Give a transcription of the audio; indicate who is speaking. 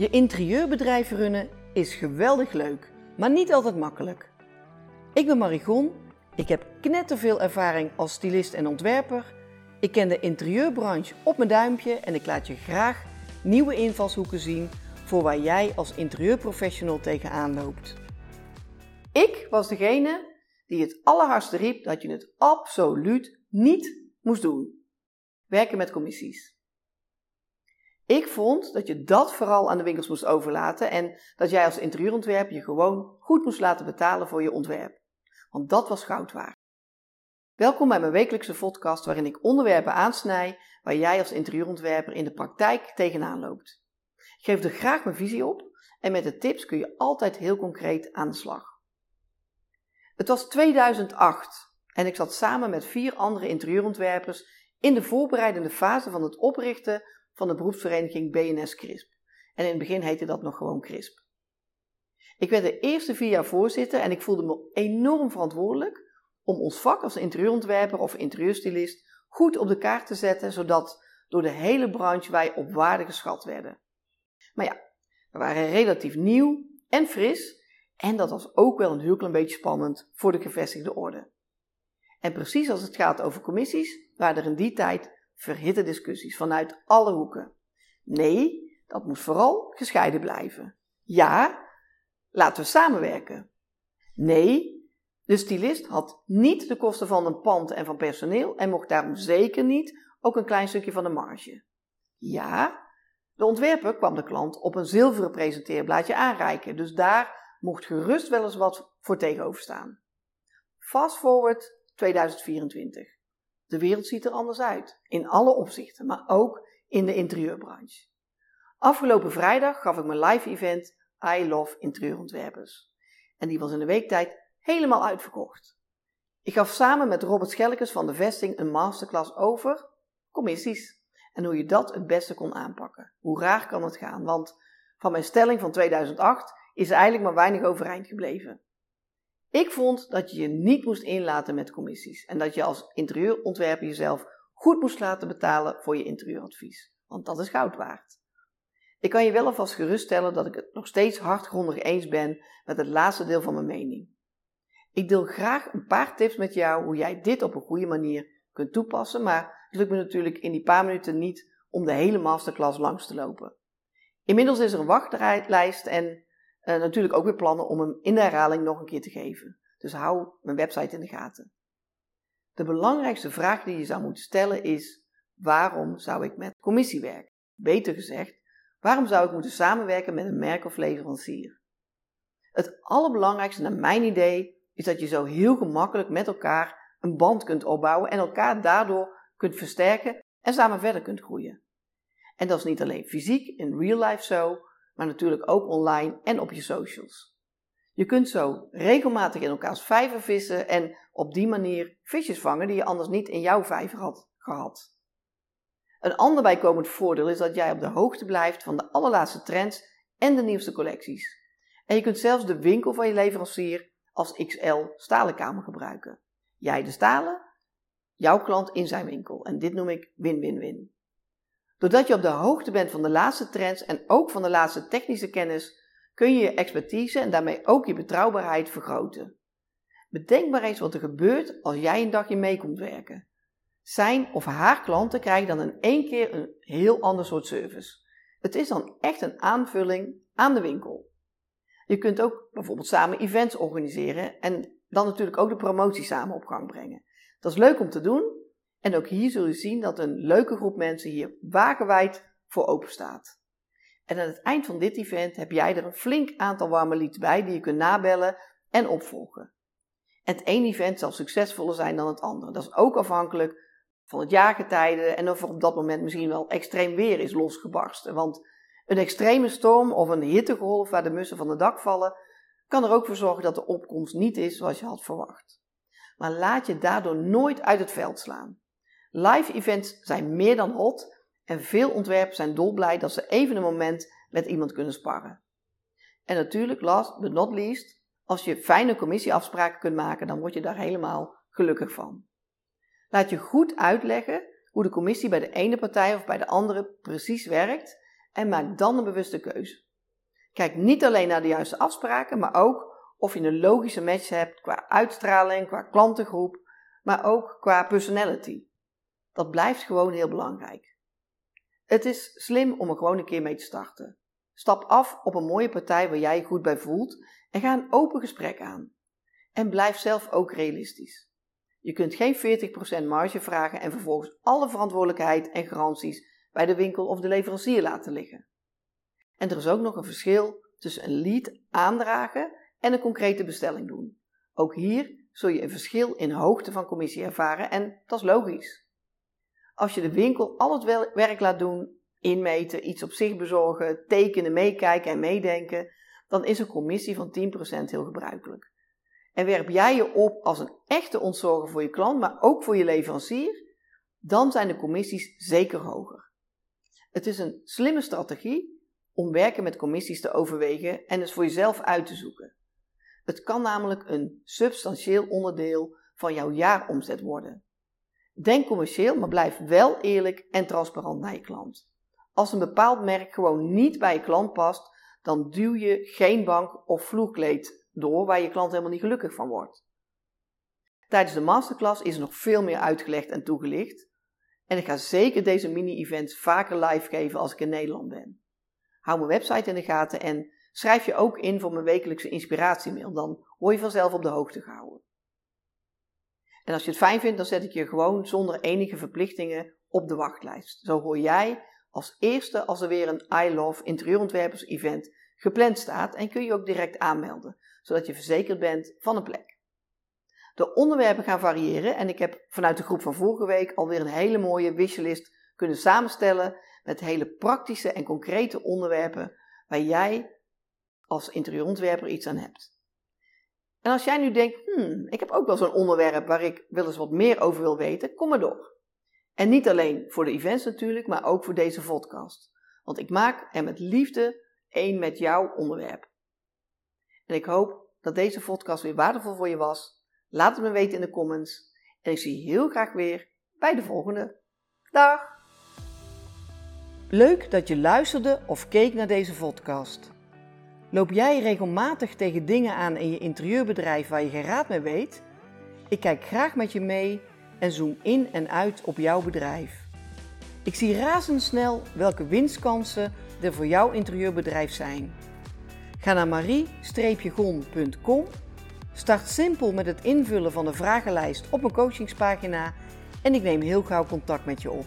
Speaker 1: Je interieurbedrijf runnen is geweldig leuk, maar niet altijd makkelijk. Ik ben Marigon, ik heb knetterveel ervaring als stylist en ontwerper. Ik ken de interieurbranche op mijn duimpje en ik laat je graag nieuwe invalshoeken zien voor waar jij als interieurprofessional tegenaan loopt. Ik was degene die het allerhardste riep dat je het absoluut niet moest doen. Werken met commissies. Ik vond dat je dat vooral aan de winkels moest overlaten en dat jij als interieurontwerper je gewoon goed moest laten betalen voor je ontwerp. Want dat was goud waard. Welkom bij mijn wekelijkse podcast waarin ik onderwerpen aansnij waar jij als interieurontwerper in de praktijk tegenaan loopt. Ik geef er graag mijn visie op en met de tips kun je altijd heel concreet aan de slag. Het was 2008 en ik zat samen met vier andere interieurontwerpers in de voorbereidende fase van het oprichten van de beroepsvereniging BNS CRISP. En in het begin heette dat nog gewoon CRISP. Ik werd de eerste vier jaar voorzitter en ik voelde me enorm verantwoordelijk om ons vak als interieurontwerper of interieurstylist goed op de kaart te zetten, zodat door de hele branche wij op waarde geschat werden. Maar ja, we waren relatief nieuw en fris en dat was ook wel een heel klein beetje spannend voor de gevestigde orde. En precies als het gaat over commissies, waren er in die tijd verhitte discussies vanuit alle hoeken. Nee, dat moest vooral gescheiden blijven. Ja, laten we samenwerken. Nee, de stylist had niet de kosten van een pand en van personeel en mocht daarom zeker niet ook een klein stukje van de marge. Ja, de ontwerper kwam de klant op een zilveren presenteerblaadje aanreiken, dus daar mocht gerust wel eens wat voor tegenover staan. Fast forward 2024. De wereld ziet er anders uit, in alle opzichten, maar ook in de interieurbranche. Afgelopen vrijdag gaf ik mijn live event I Love Interieurontwerpers. En die was in de weektijd helemaal uitverkocht. Ik gaf samen met Robert Schelkes van de Vesting een masterclass over commissies en hoe je dat het beste kon aanpakken. Hoe raar kan het gaan? Want van mijn stelling van 2008 is er eigenlijk maar weinig overeind gebleven. Ik vond dat je je niet moest inlaten met commissies en dat je als interieurontwerper jezelf goed moest laten betalen voor je interieuradvies, want dat is goud waard. Ik kan je wel alvast geruststellen dat ik het nog steeds hardgrondig eens ben met het laatste deel van mijn mening. Ik deel graag een paar tips met jou hoe jij dit op een goede manier kunt toepassen, maar het lukt me natuurlijk in die paar minuten niet om de hele masterclass langs te lopen. Inmiddels is er een wachtlijst en uh, natuurlijk ook weer plannen om hem in de herhaling nog een keer te geven. Dus hou mijn website in de gaten. De belangrijkste vraag die je zou moeten stellen is: waarom zou ik met commissie werken? Beter gezegd, waarom zou ik moeten samenwerken met een merk of leverancier? Het allerbelangrijkste naar mijn idee is dat je zo heel gemakkelijk met elkaar een band kunt opbouwen en elkaar daardoor kunt versterken en samen verder kunt groeien. En dat is niet alleen fysiek in real life zo, maar natuurlijk ook online en op je socials. Je kunt zo regelmatig in elkaars vijver vissen en op die manier visjes vangen die je anders niet in jouw vijver had gehad. Een ander bijkomend voordeel is dat jij op de hoogte blijft van de allerlaatste trends en de nieuwste collecties. En je kunt zelfs de winkel van je leverancier als XL stalenkamer gebruiken. Jij de stalen, jouw klant in zijn winkel. En dit noem ik win-win-win. Doordat je op de hoogte bent van de laatste trends en ook van de laatste technische kennis, kun je je expertise en daarmee ook je betrouwbaarheid vergroten. Bedenk maar eens wat er gebeurt als jij een dagje mee komt werken. Zijn of haar klanten krijgen dan in één keer een heel ander soort service. Het is dan echt een aanvulling aan de winkel. Je kunt ook bijvoorbeeld samen events organiseren en dan natuurlijk ook de promotie samen op gang brengen. Dat is leuk om te doen, en ook hier zul je zien dat een leuke groep mensen hier wagenwijd voor open staat. En aan het eind van dit event heb jij er een flink aantal warme leads bij die je kunt nabellen en opvolgen. Het ene event zal succesvoller zijn dan het andere. Dat is ook afhankelijk van het jaargetijde en of er op dat moment misschien wel extreem weer is losgebarsten. Want een extreme storm of een hittegolf waar de mussen van het dak vallen, kan er ook voor zorgen dat de opkomst niet is zoals je had verwacht. Maar laat je daardoor nooit uit het veld slaan. Live events zijn meer dan hot en veel ontwerpers zijn dolblij dat ze even een moment met iemand kunnen sparren. En natuurlijk, last but not least, als je fijne commissieafspraken kunt maken, dan word je daar helemaal gelukkig van. Laat je goed uitleggen hoe de commissie bij de ene partij of bij de andere precies werkt en maak dan een bewuste keuze. Kijk niet alleen naar de juiste afspraken, maar ook of je een logische match hebt qua uitstraling, qua klantengroep, maar ook qua personality. Dat blijft gewoon heel belangrijk. Het is slim om er gewoon een keer mee te starten. Stap af op een mooie partij waar jij je goed bij voelt en ga een open gesprek aan. En blijf zelf ook realistisch. Je kunt geen 40% marge vragen en vervolgens alle verantwoordelijkheid en garanties bij de winkel of de leverancier laten liggen. En er is ook nog een verschil tussen een lead aandragen en een concrete bestelling doen. Ook hier zul je een verschil in hoogte van commissie ervaren en dat is logisch. Als je de winkel al het werk laat doen, inmeten, iets op zich bezorgen, tekenen, meekijken en meedenken, dan is een commissie van 10% heel gebruikelijk. En werp jij je op als een echte ontzorger voor je klant, maar ook voor je leverancier, dan zijn de commissies zeker hoger. Het is een slimme strategie om werken met commissies te overwegen en het voor jezelf uit te zoeken. Het kan namelijk een substantieel onderdeel van jouw jaaromzet worden. Denk commercieel, maar blijf wel eerlijk en transparant naar je klant. Als een bepaald merk gewoon niet bij je klant past, dan duw je geen bank of vloerkleed door waar je klant helemaal niet gelukkig van wordt. Tijdens de masterclass is er nog veel meer uitgelegd en toegelicht. En ik ga zeker deze mini-events vaker live geven als ik in Nederland ben. Hou mijn website in de gaten en schrijf je ook in voor mijn wekelijkse inspiratiemail. Dan word je vanzelf op de hoogte gehouden. En als je het fijn vindt, dan zet ik je gewoon zonder enige verplichtingen op de wachtlijst. Zo hoor jij als eerste als er weer een I Love Interieurontwerpers event gepland staat en kun je ook direct aanmelden, zodat je verzekerd bent van een plek. De onderwerpen gaan variëren en ik heb vanuit de groep van vorige week alweer een hele mooie wishlist kunnen samenstellen met hele praktische en concrete onderwerpen waar jij als interieurontwerper iets aan hebt. En als jij nu denkt, hmm, ik heb ook wel zo'n onderwerp waar ik wel eens wat meer over wil weten, kom maar door. En niet alleen voor de events natuurlijk, maar ook voor deze podcast. Want ik maak er met liefde één met jouw onderwerp. En ik hoop dat deze podcast weer waardevol voor je was. Laat het me weten in de comments. En ik zie je heel graag weer bij de volgende. Dag! Leuk dat je luisterde of keek naar deze podcast. Loop jij regelmatig tegen dingen aan in je interieurbedrijf waar je geen raad mee weet? Ik kijk graag met je mee en zoom in en uit op jouw bedrijf. Ik zie razendsnel welke winstkansen er voor jouw interieurbedrijf zijn. Ga naar marie-gon.com, start simpel met het invullen van de vragenlijst op een coachingspagina en ik neem heel gauw contact met je op.